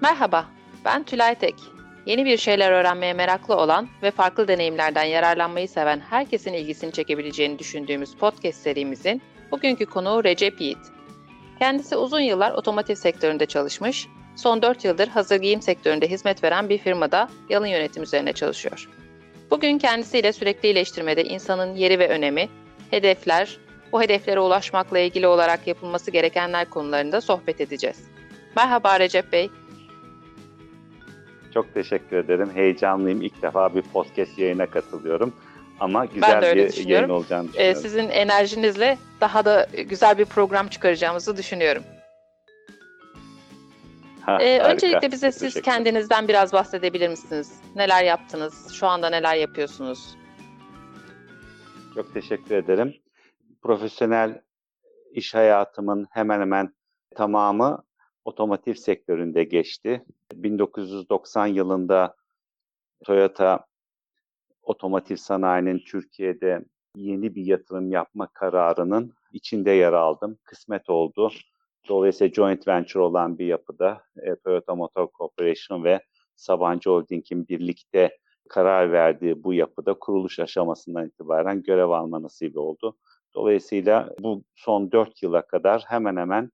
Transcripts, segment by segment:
Merhaba, ben Tülay Tek. Yeni bir şeyler öğrenmeye meraklı olan ve farklı deneyimlerden yararlanmayı seven herkesin ilgisini çekebileceğini düşündüğümüz podcast serimizin bugünkü konuğu Recep Yiğit. Kendisi uzun yıllar otomotiv sektöründe çalışmış, son 4 yıldır hazır giyim sektöründe hizmet veren bir firmada yalın yönetim üzerine çalışıyor. Bugün kendisiyle sürekli iyileştirmede insanın yeri ve önemi, hedefler, bu hedeflere ulaşmakla ilgili olarak yapılması gerekenler konularında sohbet edeceğiz. Merhaba Recep Bey. Çok teşekkür ederim. Heyecanlıyım. İlk defa bir podcast yayına katılıyorum. Ama güzel bir yayın olacağını Ee, düşünüyorum. sizin enerjinizle daha da güzel bir program çıkaracağımızı düşünüyorum. Ha, Ee, harika. öncelikle bize siz kendinizden biraz bahsedebilir misiniz? Neler yaptınız? Şu anda neler yapıyorsunuz? Çok teşekkür ederim. Profesyonel iş hayatımın hemen hemen tamamı otomotiv sektöründe geçti. 1990 yılında Toyota otomotiv sanayinin Türkiye'de yeni bir yatırım yapma kararının içinde yer aldım. Kısmet oldu. Dolayısıyla joint venture olan bir yapıda e, Toyota Motor Corporation ve Sabancı Holding'in birlikte karar verdiği bu yapıda kuruluş aşamasından itibaren görev alma nasibi oldu. Dolayısıyla bu son 4 yıla kadar hemen hemen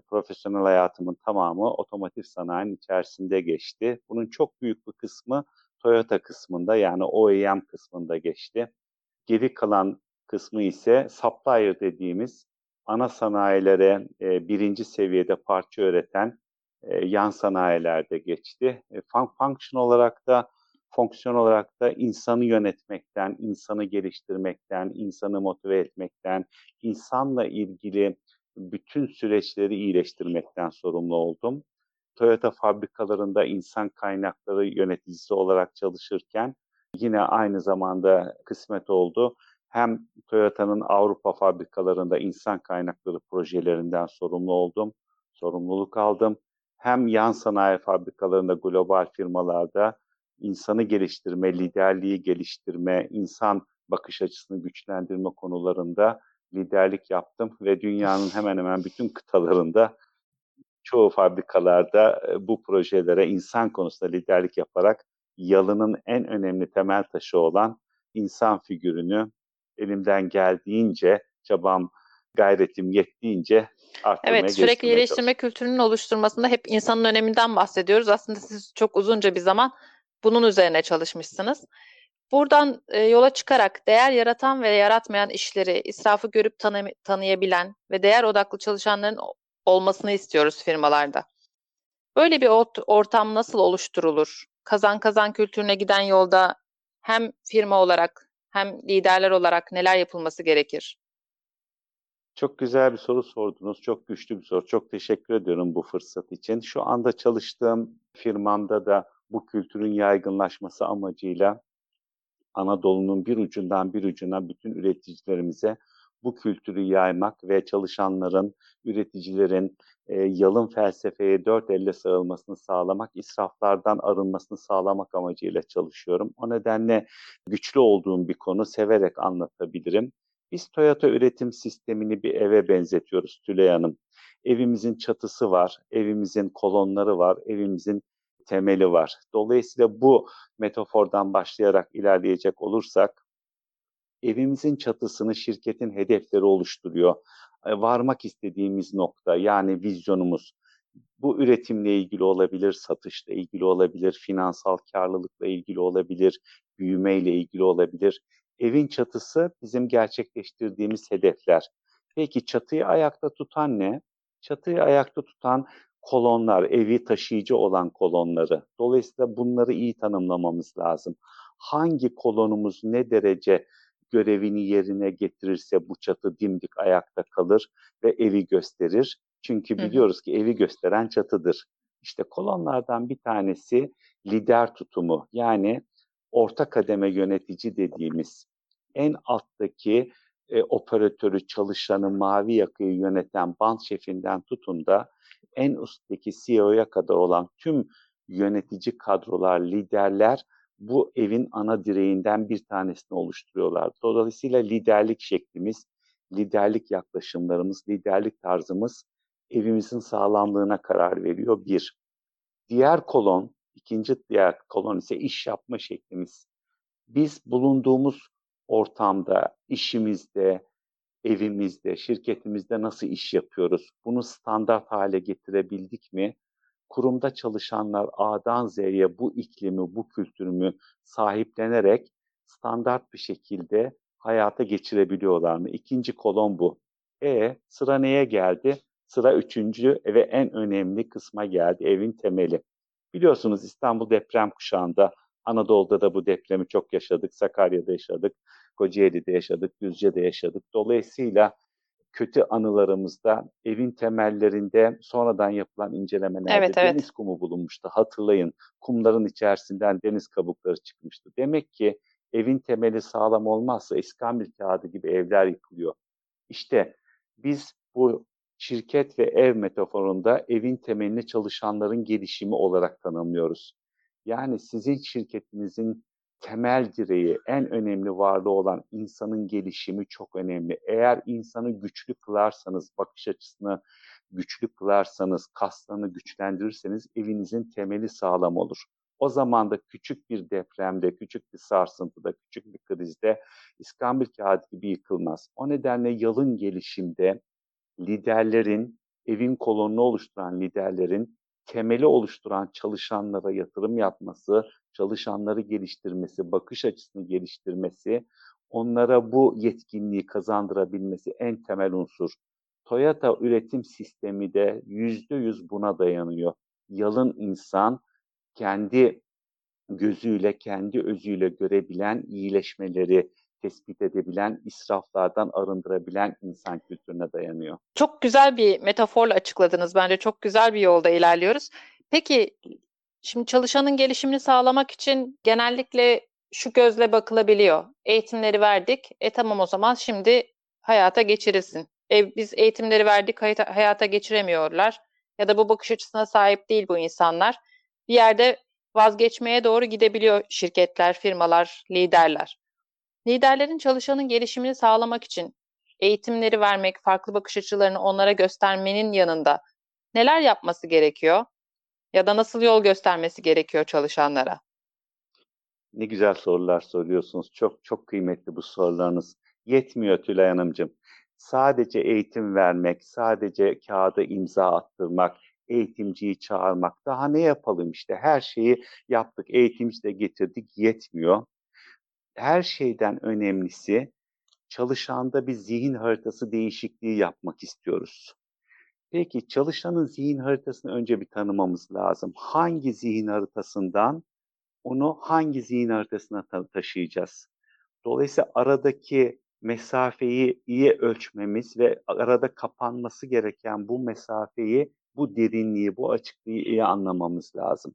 profesyonel hayatımın tamamı otomotiv sanayinin içerisinde geçti. Bunun çok büyük bir kısmı Toyota kısmında yani OEM kısmında geçti. Geri kalan kısmı ise supplier dediğimiz ana sanayilere e, birinci seviyede parça üreten e, yan sanayilerde geçti. E, fun- function olarak da fonksiyon olarak da insanı yönetmekten, insanı geliştirmekten, insanı motive etmekten, insanla ilgili bütün süreçleri iyileştirmekten sorumlu oldum. Toyota fabrikalarında insan kaynakları yöneticisi olarak çalışırken yine aynı zamanda kısmet oldu. Hem Toyota'nın Avrupa fabrikalarında insan kaynakları projelerinden sorumlu oldum, sorumluluk aldım. Hem yan sanayi fabrikalarında global firmalarda insanı geliştirme, liderliği geliştirme, insan bakış açısını güçlendirme konularında liderlik yaptım ve dünyanın hemen hemen bütün kıtalarında çoğu fabrikalarda e, bu projelere insan konusunda liderlik yaparak yalının en önemli temel taşı olan insan figürünü elimden geldiğince çabam gayretim yettiğince arttırmaya Evet, sürekli iyileştirme kültürünün oluşturmasında hep insanın öneminden bahsediyoruz. Aslında siz çok uzunca bir zaman bunun üzerine çalışmışsınız. Buradan e, yola çıkarak değer yaratan ve yaratmayan işleri, israfı görüp tanı- tanıyabilen ve değer odaklı çalışanların olmasını istiyoruz firmalarda. Böyle bir ort- ortam nasıl oluşturulur? Kazan kazan kültürüne giden yolda hem firma olarak hem liderler olarak neler yapılması gerekir? Çok güzel bir soru sordunuz. Çok güçlü bir soru. Çok teşekkür ediyorum bu fırsat için. Şu anda çalıştığım firmamda da bu kültürün yaygınlaşması amacıyla Anadolu'nun bir ucundan bir ucuna bütün üreticilerimize bu kültürü yaymak ve çalışanların, üreticilerin e, yalın felsefeye dört elle sarılmasını sağlamak, israflardan arınmasını sağlamak amacıyla çalışıyorum. O nedenle güçlü olduğum bir konu, severek anlatabilirim. Biz Toyota üretim sistemini bir eve benzetiyoruz Tülay Hanım. Evimizin çatısı var, evimizin kolonları var, evimizin temeli var. Dolayısıyla bu metafordan başlayarak ilerleyecek olursak, evimizin çatısını şirketin hedefleri oluşturuyor. E, Varmak istediğimiz nokta yani vizyonumuz bu üretimle ilgili olabilir, satışla ilgili olabilir, finansal karlılıkla ilgili olabilir, büyümeyle ilgili olabilir. Evin çatısı bizim gerçekleştirdiğimiz hedefler. Peki çatıyı ayakta tutan ne? Çatıyı ayakta tutan kolonlar, evi taşıyıcı olan kolonları. Dolayısıyla bunları iyi tanımlamamız lazım. Hangi kolonumuz ne derece görevini yerine getirirse bu çatı dimdik ayakta kalır ve evi gösterir. Çünkü biliyoruz ki evi gösteren çatıdır. İşte kolonlardan bir tanesi lider tutumu yani orta kademe yönetici dediğimiz en alttaki e, operatörü, çalışanı, mavi yakayı yöneten band şefinden tutun da en üstteki CEO'ya kadar olan tüm yönetici kadrolar, liderler bu evin ana direğinden bir tanesini oluşturuyorlar. Dolayısıyla liderlik şeklimiz, liderlik yaklaşımlarımız, liderlik tarzımız evimizin sağlamlığına karar veriyor bir. Diğer kolon, ikinci diğer kolon ise iş yapma şeklimiz. Biz bulunduğumuz ortamda, işimizde, evimizde, şirketimizde nasıl iş yapıyoruz? Bunu standart hale getirebildik mi? Kurumda çalışanlar A'dan Z'ye bu iklimi, bu kültürümü sahiplenerek standart bir şekilde hayata geçirebiliyorlar mı? İkinci kolon bu. E sıra neye geldi? Sıra üçüncü ve en önemli kısma geldi, evin temeli. Biliyorsunuz İstanbul deprem kuşağında Anadolu'da da bu depremi çok yaşadık. Sakarya'da yaşadık, Kocaeli'de yaşadık, Düzce'de yaşadık. Dolayısıyla kötü anılarımızda evin temellerinde sonradan yapılan incelemelerde evet, evet. deniz kumu bulunmuştu. Hatırlayın kumların içerisinden deniz kabukları çıkmıştı. Demek ki evin temeli sağlam olmazsa iskambil kağıdı gibi evler yıkılıyor. İşte biz bu şirket ve ev metaforunda evin temelini çalışanların gelişimi olarak tanımlıyoruz. Yani sizin şirketinizin temel direği, en önemli varlığı olan insanın gelişimi çok önemli. Eğer insanı güçlü kılarsanız, bakış açısını güçlü kılarsanız, kaslarını güçlendirirseniz evinizin temeli sağlam olur. O zaman da küçük bir depremde, küçük bir sarsıntıda, küçük bir krizde İskambil kağıdı gibi yıkılmaz. O nedenle yalın gelişimde liderlerin, evin kolonunu oluşturan liderlerin temeli oluşturan çalışanlara yatırım yapması, çalışanları geliştirmesi, bakış açısını geliştirmesi, onlara bu yetkinliği kazandırabilmesi en temel unsur. Toyota üretim sistemi de yüzde yüz buna dayanıyor. Yalın insan kendi gözüyle, kendi özüyle görebilen iyileşmeleri, tespit edebilen, israflardan arındırabilen insan kültürüne dayanıyor. Çok güzel bir metaforla açıkladınız. Bence çok güzel bir yolda ilerliyoruz. Peki şimdi çalışanın gelişimini sağlamak için genellikle şu gözle bakılabiliyor. Eğitimleri verdik. E tamam o zaman şimdi hayata geçirilsin. E, biz eğitimleri verdik, hayata geçiremiyorlar. Ya da bu bakış açısına sahip değil bu insanlar. Bir yerde vazgeçmeye doğru gidebiliyor şirketler, firmalar, liderler. Liderlerin çalışanın gelişimini sağlamak için eğitimleri vermek, farklı bakış açılarını onlara göstermenin yanında neler yapması gerekiyor? Ya da nasıl yol göstermesi gerekiyor çalışanlara? Ne güzel sorular soruyorsunuz. Çok çok kıymetli bu sorularınız. Yetmiyor Tülay Hanımcığım. Sadece eğitim vermek, sadece kağıda imza attırmak, eğitimciyi çağırmak. Daha ne yapalım işte her şeyi yaptık, eğitimci de getirdik yetmiyor her şeyden önemlisi çalışanda bir zihin haritası değişikliği yapmak istiyoruz. Peki çalışanın zihin haritasını önce bir tanımamız lazım. Hangi zihin haritasından onu hangi zihin haritasına ta- taşıyacağız? Dolayısıyla aradaki mesafeyi iyi ölçmemiz ve arada kapanması gereken bu mesafeyi, bu derinliği, bu açıklığı iyi anlamamız lazım.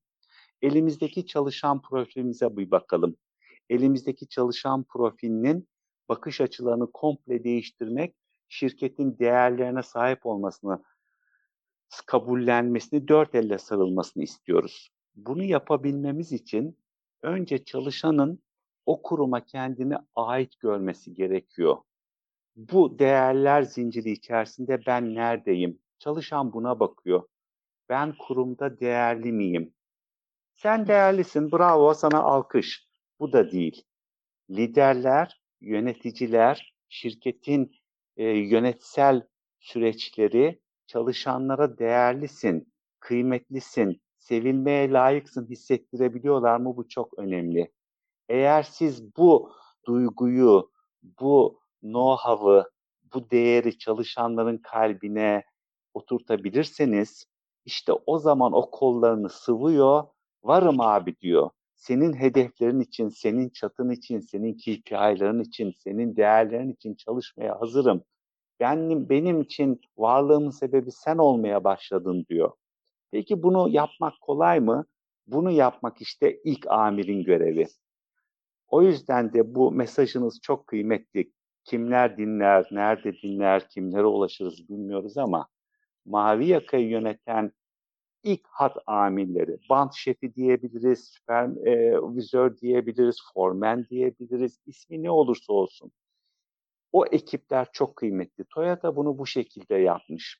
Elimizdeki çalışan profilimize bir bakalım elimizdeki çalışan profilinin bakış açılarını komple değiştirmek, şirketin değerlerine sahip olmasını, kabullenmesini, dört elle sarılmasını istiyoruz. Bunu yapabilmemiz için önce çalışanın o kuruma kendini ait görmesi gerekiyor. Bu değerler zinciri içerisinde ben neredeyim? Çalışan buna bakıyor. Ben kurumda değerli miyim? Sen değerlisin, bravo sana alkış. Bu da değil. Liderler, yöneticiler, şirketin e, yönetsel süreçleri çalışanlara değerlisin, kıymetlisin, sevilmeye layıksın hissettirebiliyorlar mı? Bu çok önemli. Eğer siz bu duyguyu, bu know-how'ı, bu değeri çalışanların kalbine oturtabilirseniz işte o zaman o kollarını sıvıyor, varım abi diyor senin hedeflerin için, senin çatın için, senin KPI'ların için, senin değerlerin için çalışmaya hazırım. Benim, benim için varlığımın sebebi sen olmaya başladın diyor. Peki bunu yapmak kolay mı? Bunu yapmak işte ilk amirin görevi. O yüzden de bu mesajınız çok kıymetli. Kimler dinler, nerede dinler, kimlere ulaşırız bilmiyoruz ama mavi yakayı yöneten ilk hat amilleri. Band şefi diyebiliriz, süpervizör diyebiliriz, formen diyebiliriz. ismi ne olursa olsun. O ekipler çok kıymetli. Toyota bunu bu şekilde yapmış.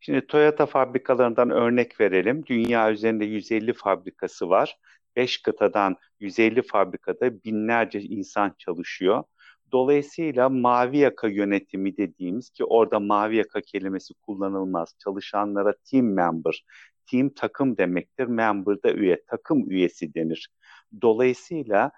Şimdi Toyota fabrikalarından örnek verelim. Dünya üzerinde 150 fabrikası var. 5 kıtadan 150 fabrikada binlerce insan çalışıyor. Dolayısıyla mavi yaka yönetimi dediğimiz ki orada mavi yaka kelimesi kullanılmaz. Çalışanlara team member, team takım demektir. Member da üye, takım üyesi denir. Dolayısıyla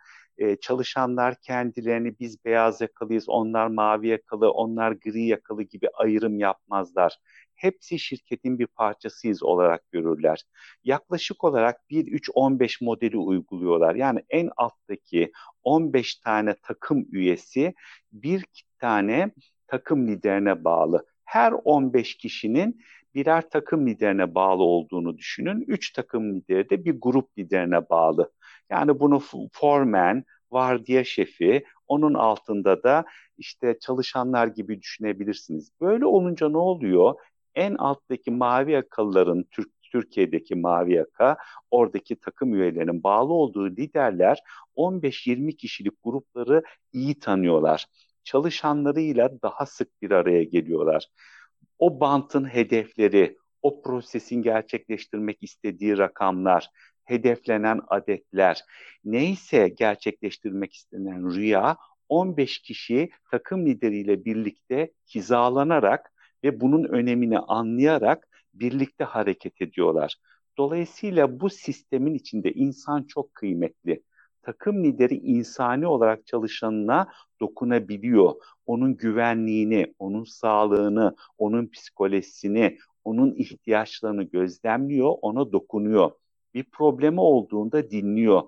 çalışanlar kendilerini biz beyaz yakalıyız, onlar mavi yakalı, onlar gri yakalı gibi ayrım yapmazlar. Hepsi şirketin bir parçasıyız olarak görürler. Yaklaşık olarak 1-3-15 modeli uyguluyorlar. Yani en alttaki 15 tane takım üyesi bir tane takım liderine bağlı. Her 15 kişinin birer takım liderine bağlı olduğunu düşünün. Üç takım lideri de bir grup liderine bağlı. Yani bunu foreman, vardiya şefi, onun altında da işte çalışanlar gibi düşünebilirsiniz. Böyle olunca ne oluyor? En alttaki mavi yakalıların Türk Türkiye'deki mavi yaka, oradaki takım üyelerinin bağlı olduğu liderler 15-20 kişilik grupları iyi tanıyorlar. Çalışanlarıyla daha sık bir araya geliyorlar. O bantın hedefleri, o prosesin gerçekleştirmek istediği rakamlar, hedeflenen adetler, neyse gerçekleştirmek istenen rüya 15 kişi takım lideriyle birlikte hizalanarak ve bunun önemini anlayarak birlikte hareket ediyorlar. Dolayısıyla bu sistemin içinde insan çok kıymetli. Takım lideri insani olarak çalışanına dokunabiliyor. Onun güvenliğini, onun sağlığını, onun psikolojisini, onun ihtiyaçlarını gözlemliyor, ona dokunuyor bir problemi olduğunda dinliyor.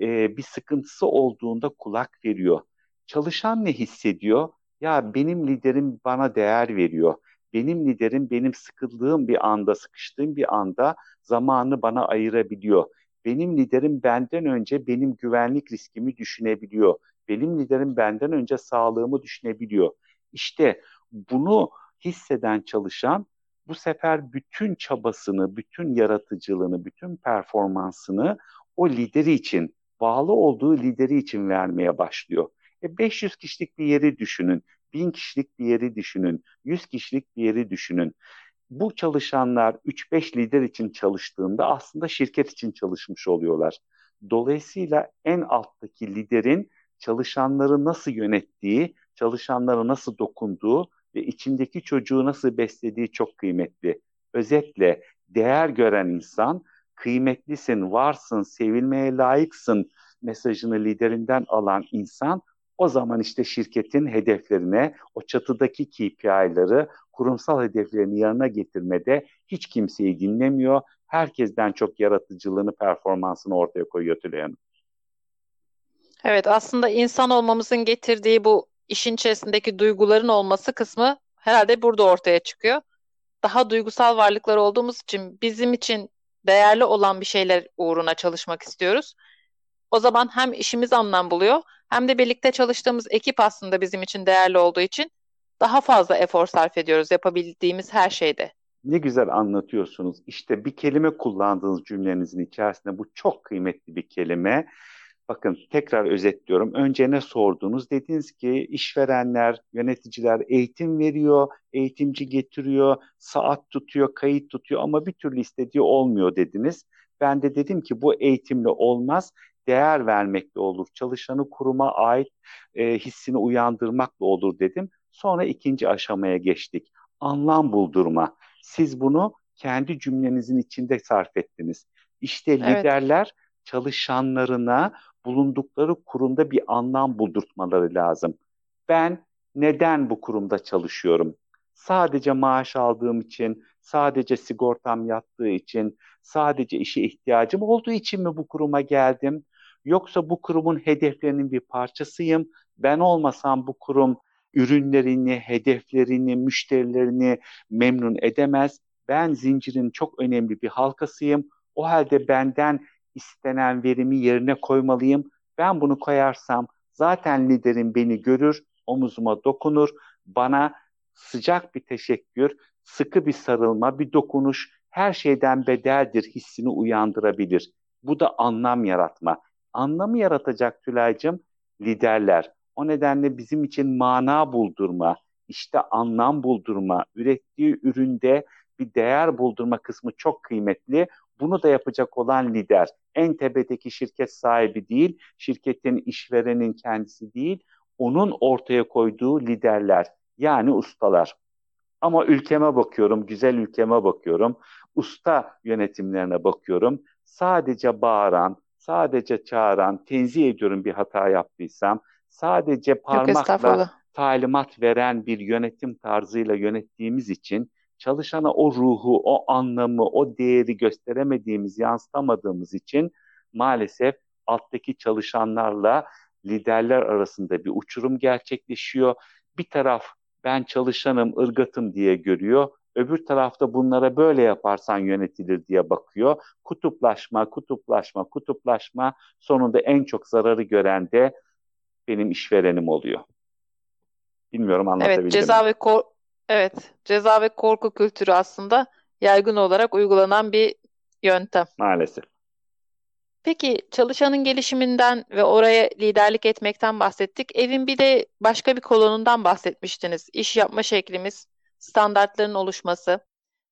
E, bir sıkıntısı olduğunda kulak veriyor. Çalışan ne hissediyor? Ya benim liderim bana değer veriyor. Benim liderim benim sıkıldığım bir anda, sıkıştığım bir anda zamanını bana ayırabiliyor. Benim liderim benden önce benim güvenlik riskimi düşünebiliyor. Benim liderim benden önce sağlığımı düşünebiliyor. İşte bunu hisseden çalışan bu sefer bütün çabasını, bütün yaratıcılığını, bütün performansını o lideri için, bağlı olduğu lideri için vermeye başlıyor. E 500 kişilik bir yeri düşünün, 1000 kişilik bir yeri düşünün, 100 kişilik bir yeri düşünün. Bu çalışanlar 3-5 lider için çalıştığında aslında şirket için çalışmış oluyorlar. Dolayısıyla en alttaki liderin çalışanları nasıl yönettiği, çalışanlara nasıl dokunduğu ve içindeki çocuğu nasıl beslediği çok kıymetli. Özetle değer gören insan kıymetlisin, varsın, sevilmeye layıksın mesajını liderinden alan insan o zaman işte şirketin hedeflerine, o çatıdaki KPI'ları, kurumsal hedeflerini yanına getirmede hiç kimseyi dinlemiyor. Herkesten çok yaratıcılığını, performansını ortaya koyuyor Tülay Hanım. Evet aslında insan olmamızın getirdiği bu işin içerisindeki duyguların olması kısmı herhalde burada ortaya çıkıyor. Daha duygusal varlıklar olduğumuz için bizim için değerli olan bir şeyler uğruna çalışmak istiyoruz. O zaman hem işimiz anlam buluyor hem de birlikte çalıştığımız ekip aslında bizim için değerli olduğu için daha fazla efor sarf ediyoruz yapabildiğimiz her şeyde. Ne güzel anlatıyorsunuz. İşte bir kelime kullandığınız cümlenizin içerisinde bu çok kıymetli bir kelime. Bakın tekrar özetliyorum. Önce ne sordunuz? Dediniz ki işverenler, yöneticiler eğitim veriyor, eğitimci getiriyor, saat tutuyor, kayıt tutuyor ama bir türlü istediği olmuyor dediniz. Ben de dedim ki bu eğitimle olmaz, değer vermekle olur. Çalışanı kuruma ait e, hissini uyandırmakla olur dedim. Sonra ikinci aşamaya geçtik. Anlam buldurma. Siz bunu kendi cümlenizin içinde sarf ettiniz. İşte evet. liderler çalışanlarına bulundukları kurumda bir anlam buldurtmaları lazım. Ben neden bu kurumda çalışıyorum? Sadece maaş aldığım için, sadece sigortam yattığı için, sadece işe ihtiyacım olduğu için mi bu kuruma geldim? Yoksa bu kurumun hedeflerinin bir parçasıyım. Ben olmasam bu kurum ürünlerini, hedeflerini, müşterilerini memnun edemez. Ben zincirin çok önemli bir halkasıyım. O halde benden istenen verimi yerine koymalıyım. Ben bunu koyarsam zaten liderim beni görür, omuzuma dokunur, bana sıcak bir teşekkür, sıkı bir sarılma, bir dokunuş her şeyden bedeldir hissini uyandırabilir. Bu da anlam yaratma. Anlamı yaratacak Tülay'cığım liderler. O nedenle bizim için mana buldurma, işte anlam buldurma, ürettiği üründe bir değer buldurma kısmı çok kıymetli. Bunu da yapacak olan lider. En tepedeki şirket sahibi değil, şirketin işverenin kendisi değil, onun ortaya koyduğu liderler yani ustalar. Ama ülkeme bakıyorum, güzel ülkeme bakıyorum, usta yönetimlerine bakıyorum. Sadece bağıran, sadece çağıran, tenzih ediyorum bir hata yaptıysam, sadece parmakla talimat veren bir yönetim tarzıyla yönettiğimiz için çalışana o ruhu, o anlamı, o değeri gösteremediğimiz, yansıtamadığımız için maalesef alttaki çalışanlarla liderler arasında bir uçurum gerçekleşiyor. Bir taraf ben çalışanım, ırgatım diye görüyor. Öbür tarafta bunlara böyle yaparsan yönetilir diye bakıyor. Kutuplaşma, kutuplaşma, kutuplaşma sonunda en çok zararı gören de benim işverenim oluyor. Bilmiyorum anlatabildim Evet, ceza ve kor evet, ceza ve korku kültürü aslında yaygın olarak uygulanan bir yöntem. Maalesef. Peki çalışanın gelişiminden ve oraya liderlik etmekten bahsettik. Evin bir de başka bir kolonundan bahsetmiştiniz. İş yapma şeklimiz, standartların oluşması.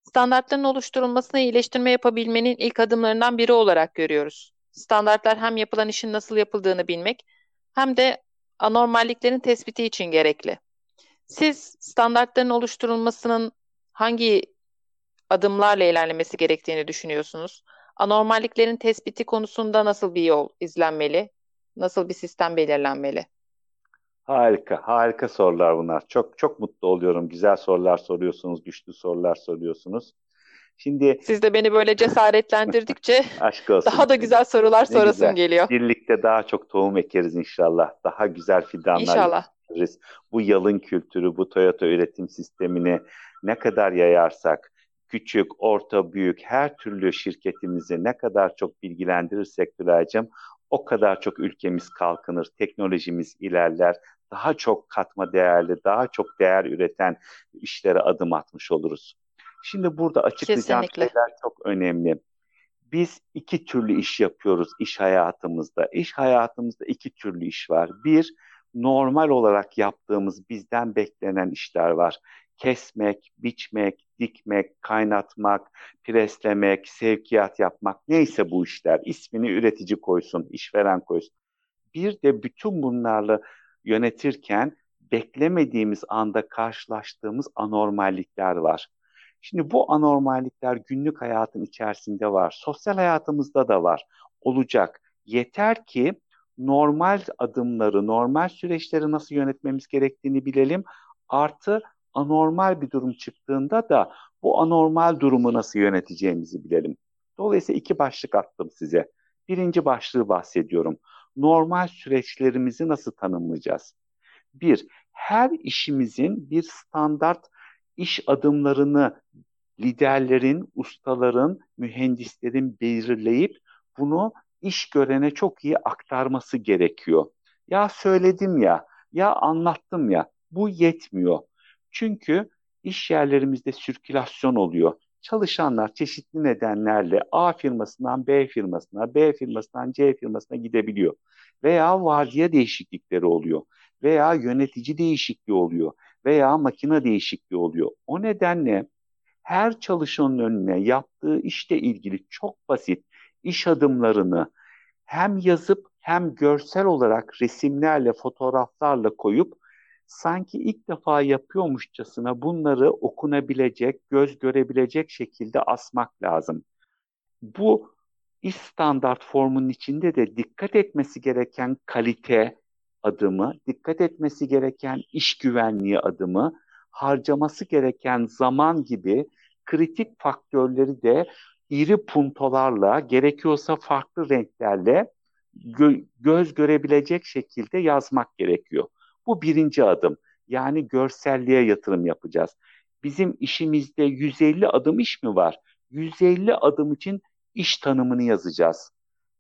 Standartların oluşturulmasına iyileştirme yapabilmenin ilk adımlarından biri olarak görüyoruz. Standartlar hem yapılan işin nasıl yapıldığını bilmek hem de anormalliklerin tespiti için gerekli. Siz standartların oluşturulmasının hangi adımlarla ilerlemesi gerektiğini düşünüyorsunuz? Anormalliklerin tespiti konusunda nasıl bir yol izlenmeli? Nasıl bir sistem belirlenmeli? Harika, harika sorular bunlar. Çok çok mutlu oluyorum. Güzel sorular soruyorsunuz, güçlü sorular soruyorsunuz. Şimdi siz de beni böyle cesaretlendirdikçe aşk olsun. daha da güzel sorular ne sorasım güzel. geliyor. Birlikte daha çok tohum ekeriz inşallah. Daha güzel fidanlar İnşallah. Yetiştiririz. Bu yalın kültürü, bu Toyota üretim sistemini ne kadar yayarsak, küçük, orta, büyük her türlü şirketimizi ne kadar çok bilgilendirirsek Tülay'cığım o kadar çok ülkemiz kalkınır, teknolojimiz ilerler, daha çok katma değerli, daha çok değer üreten işlere adım atmış oluruz. Şimdi burada açıklayacağım Kesinlikle. şeyler çok önemli. Biz iki türlü iş yapıyoruz iş hayatımızda. İş hayatımızda iki türlü iş var. Bir, normal olarak yaptığımız bizden beklenen işler var. Kesmek, biçmek, dikmek, kaynatmak, preslemek, sevkiyat yapmak neyse bu işler. ismini üretici koysun, işveren koysun. Bir de bütün bunlarla yönetirken beklemediğimiz anda karşılaştığımız anormallikler var. Şimdi bu anormallikler günlük hayatın içerisinde var. Sosyal hayatımızda da var. Olacak. Yeter ki normal adımları, normal süreçleri nasıl yönetmemiz gerektiğini bilelim. Artı anormal bir durum çıktığında da bu anormal durumu nasıl yöneteceğimizi bilelim. Dolayısıyla iki başlık attım size. Birinci başlığı bahsediyorum. Normal süreçlerimizi nasıl tanımlayacağız? Bir, her işimizin bir standart iş adımlarını liderlerin, ustaların, mühendislerin belirleyip bunu iş görene çok iyi aktarması gerekiyor. Ya söyledim ya, ya anlattım ya. Bu yetmiyor. Çünkü iş yerlerimizde sirkülasyon oluyor. Çalışanlar çeşitli nedenlerle A firmasından B firmasına, B firmasından C firmasına gidebiliyor. Veya vardiya değişiklikleri oluyor. Veya yönetici değişikliği oluyor. Veya makine değişikliği oluyor. O nedenle her çalışanın önüne yaptığı işle ilgili çok basit iş adımlarını hem yazıp hem görsel olarak resimlerle, fotoğraflarla koyup sanki ilk defa yapıyormuşçasına bunları okunabilecek, göz görebilecek şekilde asmak lazım. Bu iş standart formunun içinde de dikkat etmesi gereken kalite adımı, dikkat etmesi gereken iş güvenliği adımı, harcaması gereken zaman gibi kritik faktörleri de iri puntolarla, gerekiyorsa farklı renklerle gö- göz görebilecek şekilde yazmak gerekiyor. Bu birinci adım. Yani görselliğe yatırım yapacağız. Bizim işimizde 150 adım iş mi var? 150 adım için iş tanımını yazacağız.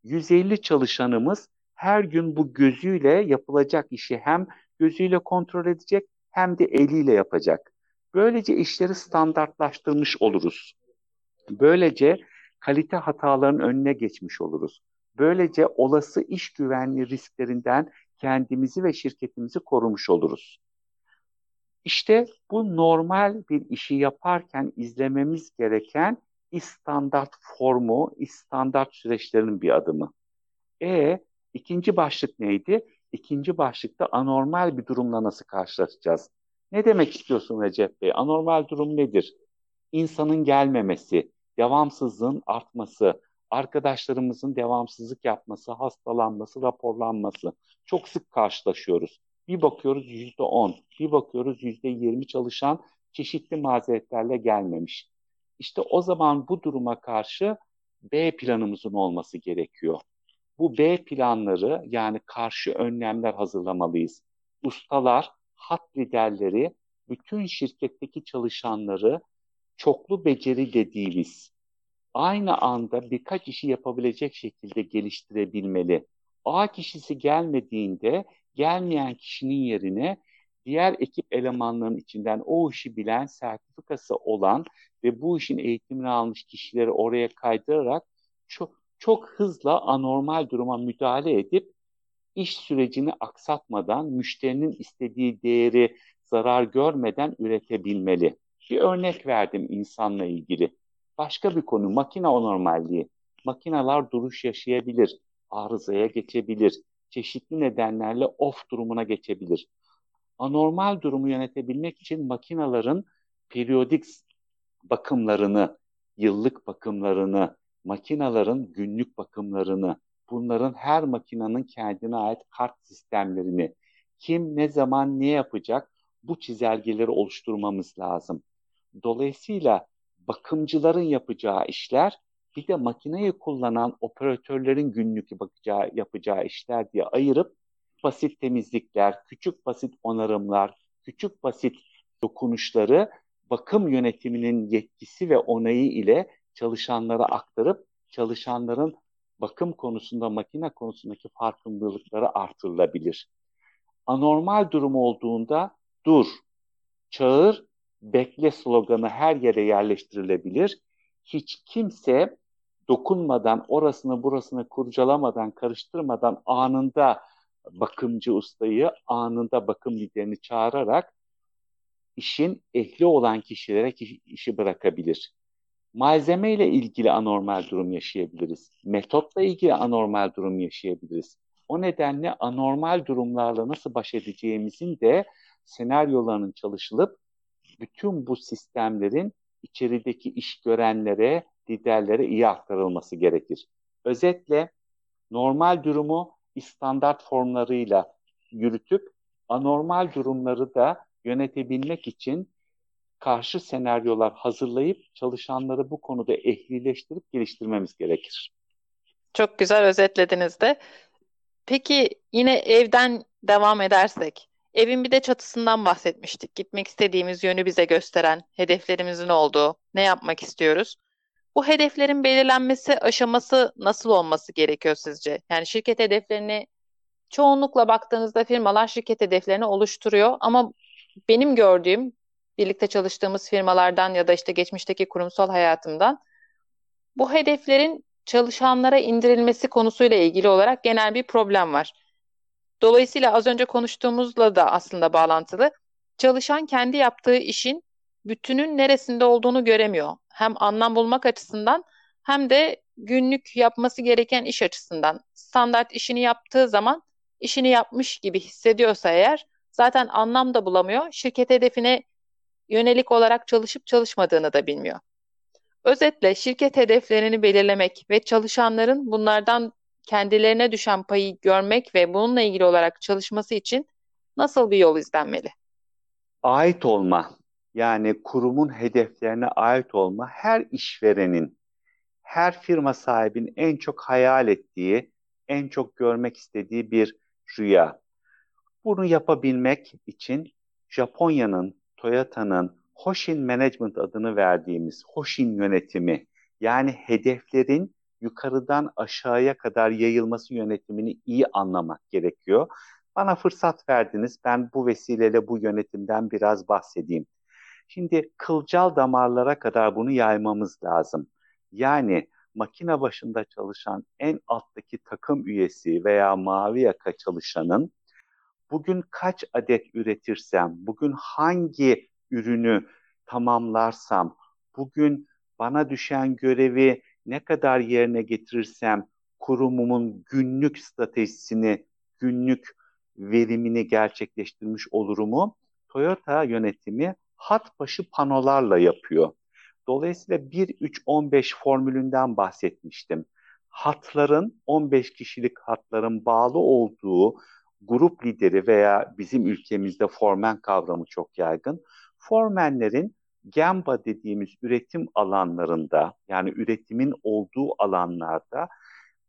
150 çalışanımız her gün bu gözüyle yapılacak işi hem gözüyle kontrol edecek hem de eliyle yapacak. Böylece işleri standartlaştırmış oluruz. Böylece kalite hatalarının önüne geçmiş oluruz. Böylece olası iş güvenliği risklerinden kendimizi ve şirketimizi korumuş oluruz. İşte bu normal bir işi yaparken izlememiz gereken standart formu, standart süreçlerin bir adımı. E ikinci başlık neydi? İkinci başlıkta anormal bir durumla nasıl karşılaşacağız? Ne demek istiyorsun Recep Bey? Anormal durum nedir? İnsanın gelmemesi, devamsızlığın artması, arkadaşlarımızın devamsızlık yapması, hastalanması, raporlanması. Çok sık karşılaşıyoruz. Bir bakıyoruz yüzde on, bir bakıyoruz yüzde yirmi çalışan çeşitli mazeretlerle gelmemiş. İşte o zaman bu duruma karşı B planımızın olması gerekiyor. Bu B planları yani karşı önlemler hazırlamalıyız. Ustalar, hat liderleri, bütün şirketteki çalışanları çoklu beceri dediğimiz aynı anda birkaç işi yapabilecek şekilde geliştirebilmeli. A kişisi gelmediğinde gelmeyen kişinin yerine diğer ekip elemanlarının içinden o işi bilen, sertifikası olan ve bu işin eğitimini almış kişileri oraya kaydırarak çok, çok hızla anormal duruma müdahale edip iş sürecini aksatmadan, müşterinin istediği değeri zarar görmeden üretebilmeli. Bir örnek verdim insanla ilgili. Başka bir konu makine anormalliği. Makineler duruş yaşayabilir, arızaya geçebilir, çeşitli nedenlerle off durumuna geçebilir. Anormal durumu yönetebilmek için makinaların periyodik bakımlarını, yıllık bakımlarını, makinaların günlük bakımlarını, bunların her makinenin kendine ait kart sistemlerini, kim ne zaman ne yapacak bu çizelgeleri oluşturmamız lazım. Dolayısıyla bakımcıların yapacağı işler bir de makineyi kullanan operatörlerin günlük bakacağı, yapacağı işler diye ayırıp basit temizlikler, küçük basit onarımlar, küçük basit dokunuşları bakım yönetiminin yetkisi ve onayı ile çalışanlara aktarıp çalışanların bakım konusunda, makine konusundaki farkındalıkları artırılabilir. Anormal durum olduğunda dur, çağır, bekle sloganı her yere yerleştirilebilir. Hiç kimse dokunmadan, orasını burasını kurcalamadan, karıştırmadan anında bakımcı ustayı, anında bakım liderini çağırarak işin ehli olan kişilere işi bırakabilir. Malzeme ile ilgili anormal durum yaşayabiliriz. Metotla ilgili anormal durum yaşayabiliriz. O nedenle anormal durumlarla nasıl baş edeceğimizin de senaryolarının çalışılıp bütün bu sistemlerin içerideki iş görenlere, liderlere iyi aktarılması gerekir. Özetle normal durumu standart formlarıyla yürütüp anormal durumları da yönetebilmek için karşı senaryolar hazırlayıp çalışanları bu konuda ehlileştirip geliştirmemiz gerekir. Çok güzel özetlediniz de. Peki yine evden devam edersek, evin bir de çatısından bahsetmiştik. Gitmek istediğimiz yönü bize gösteren, hedeflerimizin olduğu, ne yapmak istiyoruz. Bu hedeflerin belirlenmesi aşaması nasıl olması gerekiyor sizce? Yani şirket hedeflerini çoğunlukla baktığınızda firmalar şirket hedeflerini oluşturuyor ama benim gördüğüm birlikte çalıştığımız firmalardan ya da işte geçmişteki kurumsal hayatımdan bu hedeflerin çalışanlara indirilmesi konusuyla ilgili olarak genel bir problem var. Dolayısıyla az önce konuştuğumuzla da aslında bağlantılı. Çalışan kendi yaptığı işin bütünün neresinde olduğunu göremiyor. Hem anlam bulmak açısından hem de günlük yapması gereken iş açısından. Standart işini yaptığı zaman işini yapmış gibi hissediyorsa eğer zaten anlam da bulamıyor. Şirket hedefine yönelik olarak çalışıp çalışmadığını da bilmiyor. Özetle şirket hedeflerini belirlemek ve çalışanların bunlardan kendilerine düşen payı görmek ve bununla ilgili olarak çalışması için nasıl bir yol izlenmeli? Ait olma, yani kurumun hedeflerine ait olma her işverenin, her firma sahibinin en çok hayal ettiği, en çok görmek istediği bir rüya. Bunu yapabilmek için Japonya'nın, Toyota'nın Hoshin Management adını verdiğimiz Hoshin yönetimi yani hedeflerin yukarıdan aşağıya kadar yayılması yönetimini iyi anlamak gerekiyor. Bana fırsat verdiniz. Ben bu vesileyle bu yönetimden biraz bahsedeyim. Şimdi kılcal damarlara kadar bunu yaymamız lazım. Yani makine başında çalışan en alttaki takım üyesi veya mavi yaka çalışanın bugün kaç adet üretirsem, bugün hangi ürünü tamamlarsam, bugün bana düşen görevi ne kadar yerine getirirsem kurumumun günlük stratejisini, günlük verimini gerçekleştirmiş olurumu Toyota yönetimi hat başı panolarla yapıyor. Dolayısıyla 1-3-15 formülünden bahsetmiştim. Hatların, 15 kişilik hatların bağlı olduğu grup lideri veya bizim ülkemizde formen kavramı çok yaygın. Formenlerin Gemba dediğimiz üretim alanlarında yani üretimin olduğu alanlarda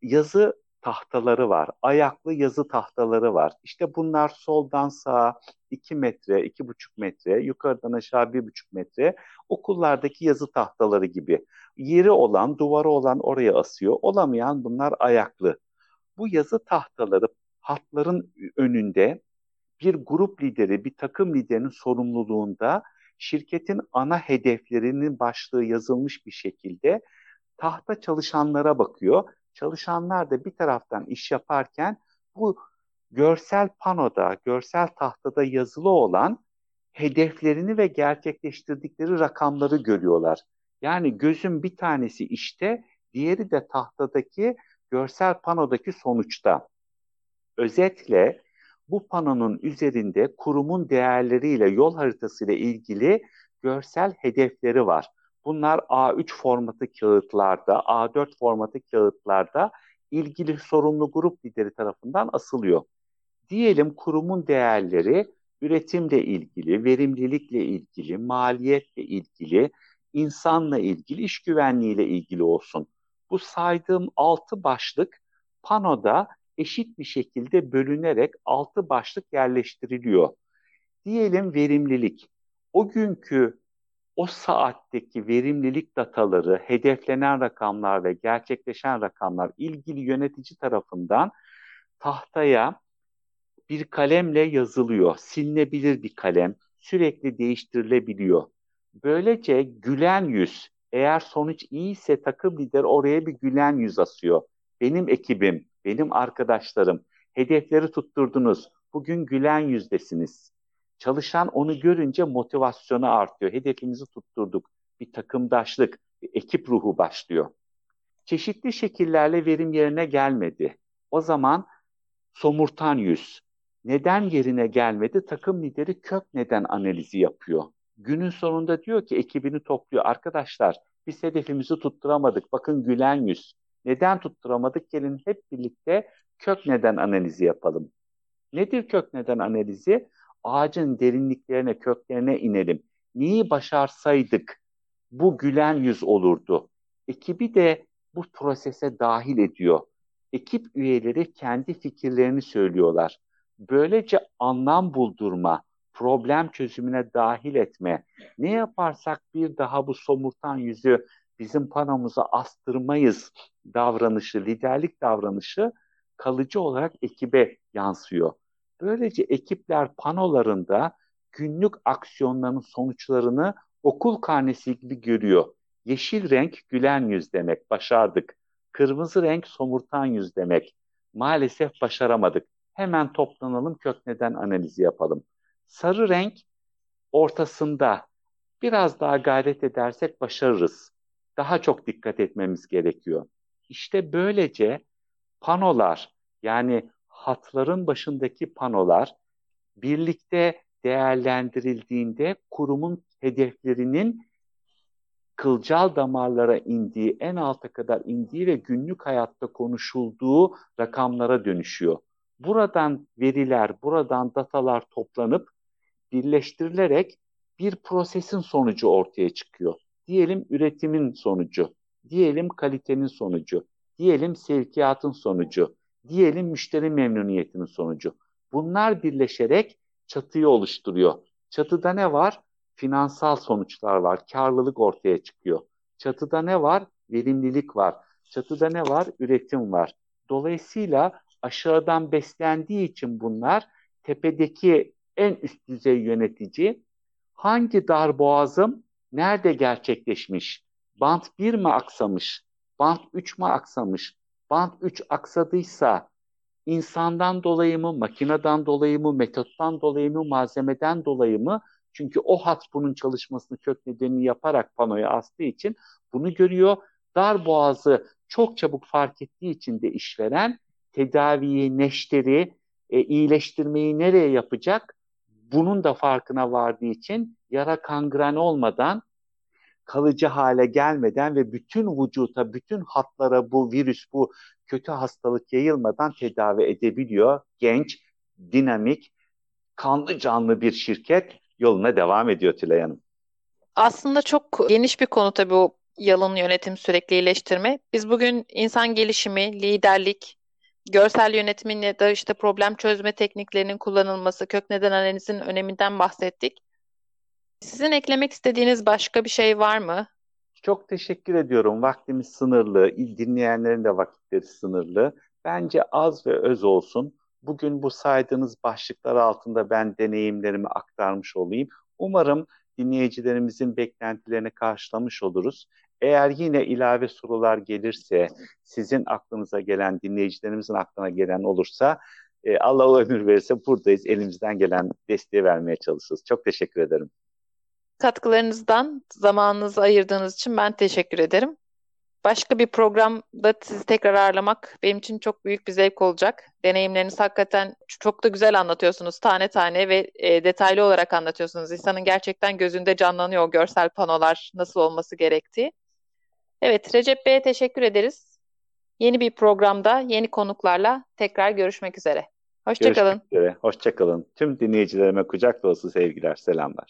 yazı tahtaları var. Ayaklı yazı tahtaları var. İşte bunlar soldan sağa 2 metre, 2,5 metre, yukarıdan aşağı 1,5 metre okullardaki yazı tahtaları gibi. Yeri olan, duvarı olan oraya asıyor. Olamayan bunlar ayaklı. Bu yazı tahtaları hatların önünde bir grup lideri, bir takım liderinin sorumluluğunda şirketin ana hedeflerinin başlığı yazılmış bir şekilde tahta çalışanlara bakıyor. Çalışanlar da bir taraftan iş yaparken bu görsel panoda, görsel tahtada yazılı olan hedeflerini ve gerçekleştirdikleri rakamları görüyorlar. Yani gözün bir tanesi işte, diğeri de tahtadaki görsel panodaki sonuçta. Özetle bu panonun üzerinde kurumun değerleriyle, yol haritasıyla ilgili görsel hedefleri var. Bunlar A3 formatı kağıtlarda, A4 formatı kağıtlarda ilgili sorumlu grup lideri tarafından asılıyor. Diyelim kurumun değerleri üretimle ilgili, verimlilikle ilgili, maliyetle ilgili, insanla ilgili, iş güvenliğiyle ilgili olsun. Bu saydığım altı başlık panoda eşit bir şekilde bölünerek altı başlık yerleştiriliyor. Diyelim verimlilik. O günkü o saatteki verimlilik dataları, hedeflenen rakamlar ve gerçekleşen rakamlar ilgili yönetici tarafından tahtaya bir kalemle yazılıyor. Silinebilir bir kalem, sürekli değiştirilebiliyor. Böylece gülen yüz, eğer sonuç iyiyse takım lider oraya bir gülen yüz asıyor. Benim ekibim, benim arkadaşlarım, hedefleri tutturdunuz. Bugün gülen yüzdesiniz. Çalışan onu görünce motivasyonu artıyor. Hedefimizi tutturduk. Bir takımdaşlık, bir ekip ruhu başlıyor. Çeşitli şekillerle verim yerine gelmedi. O zaman somurtan yüz. Neden yerine gelmedi? Takım lideri kök neden analizi yapıyor. Günün sonunda diyor ki ekibini topluyor. Arkadaşlar biz hedefimizi tutturamadık. Bakın gülen yüz. Neden tutturamadık? Gelin hep birlikte kök neden analizi yapalım. Nedir kök neden analizi? ağacın derinliklerine, köklerine inelim. Neyi başarsaydık bu gülen yüz olurdu. Ekibi de bu prosese dahil ediyor. Ekip üyeleri kendi fikirlerini söylüyorlar. Böylece anlam buldurma, problem çözümüne dahil etme. Ne yaparsak bir daha bu somurtan yüzü bizim panomuza astırmayız davranışı, liderlik davranışı kalıcı olarak ekibe yansıyor. Böylece ekipler panolarında günlük aksiyonların sonuçlarını okul karnesi gibi görüyor. Yeşil renk gülen yüz demek, başardık. Kırmızı renk somurtan yüz demek. Maalesef başaramadık. Hemen toplanalım kök neden analizi yapalım. Sarı renk ortasında biraz daha gayret edersek başarırız. Daha çok dikkat etmemiz gerekiyor. İşte böylece panolar yani hatların başındaki panolar birlikte değerlendirildiğinde kurumun hedeflerinin kılcal damarlara indiği, en alta kadar indiği ve günlük hayatta konuşulduğu rakamlara dönüşüyor. Buradan veriler, buradan datalar toplanıp birleştirilerek bir prosesin sonucu ortaya çıkıyor. Diyelim üretimin sonucu, diyelim kalitenin sonucu, diyelim sevkiyatın sonucu, diyelim müşteri memnuniyetinin sonucu. Bunlar birleşerek çatıyı oluşturuyor. Çatıda ne var? Finansal sonuçlar var, karlılık ortaya çıkıyor. Çatıda ne var? Verimlilik var. Çatıda ne var? Üretim var. Dolayısıyla aşağıdan beslendiği için bunlar tepedeki en üst düzey yönetici hangi dar boğazım nerede gerçekleşmiş? Bant 1 mi aksamış? Bant 3 mü aksamış? band 3 aksadıysa insandan dolayı mı, makineden dolayı mı, metottan dolayı mı, malzemeden dolayı mı? Çünkü o hat bunun çalışmasını kök nedenini yaparak panoya astığı için bunu görüyor. Dar boğazı çok çabuk fark ettiği için de işveren tedaviyi, neşteri, e, iyileştirmeyi nereye yapacak? Bunun da farkına vardığı için yara kangren olmadan kalıcı hale gelmeden ve bütün vücuta, bütün hatlara bu virüs, bu kötü hastalık yayılmadan tedavi edebiliyor. Genç, dinamik, kanlı canlı bir şirket yoluna devam ediyor Tülay Hanım. Aslında çok geniş bir konu tabii o yalın yönetim, sürekli iyileştirme. Biz bugün insan gelişimi, liderlik, görsel yönetimin ya da işte problem çözme tekniklerinin kullanılması, kök neden analizinin öneminden bahsettik. Sizin eklemek istediğiniz başka bir şey var mı? Çok teşekkür ediyorum. Vaktimiz sınırlı, dinleyenlerin de vakitleri sınırlı. Bence az ve öz olsun. Bugün bu saydığınız başlıklar altında ben deneyimlerimi aktarmış olayım. Umarım dinleyicilerimizin beklentilerini karşılamış oluruz. Eğer yine ilave sorular gelirse, sizin aklınıza gelen, dinleyicilerimizin aklına gelen olursa e, Allah ömür verirse buradayız. Elimizden gelen desteği vermeye çalışırız. Çok teşekkür ederim. Katkılarınızdan zamanınızı ayırdığınız için ben teşekkür ederim. Başka bir programda sizi tekrar ağırlamak benim için çok büyük bir zevk olacak. Deneyimleriniz hakikaten çok da güzel anlatıyorsunuz. Tane tane ve e, detaylı olarak anlatıyorsunuz. İnsanın gerçekten gözünde canlanıyor o görsel panolar nasıl olması gerektiği. Evet, Recep Bey'e teşekkür ederiz. Yeni bir programda yeni konuklarla tekrar görüşmek üzere. Hoşçakalın. Görüşmek üzere. Hoşçakalın. Tüm dinleyicilerime kucak dolusu sevgiler, selamlar.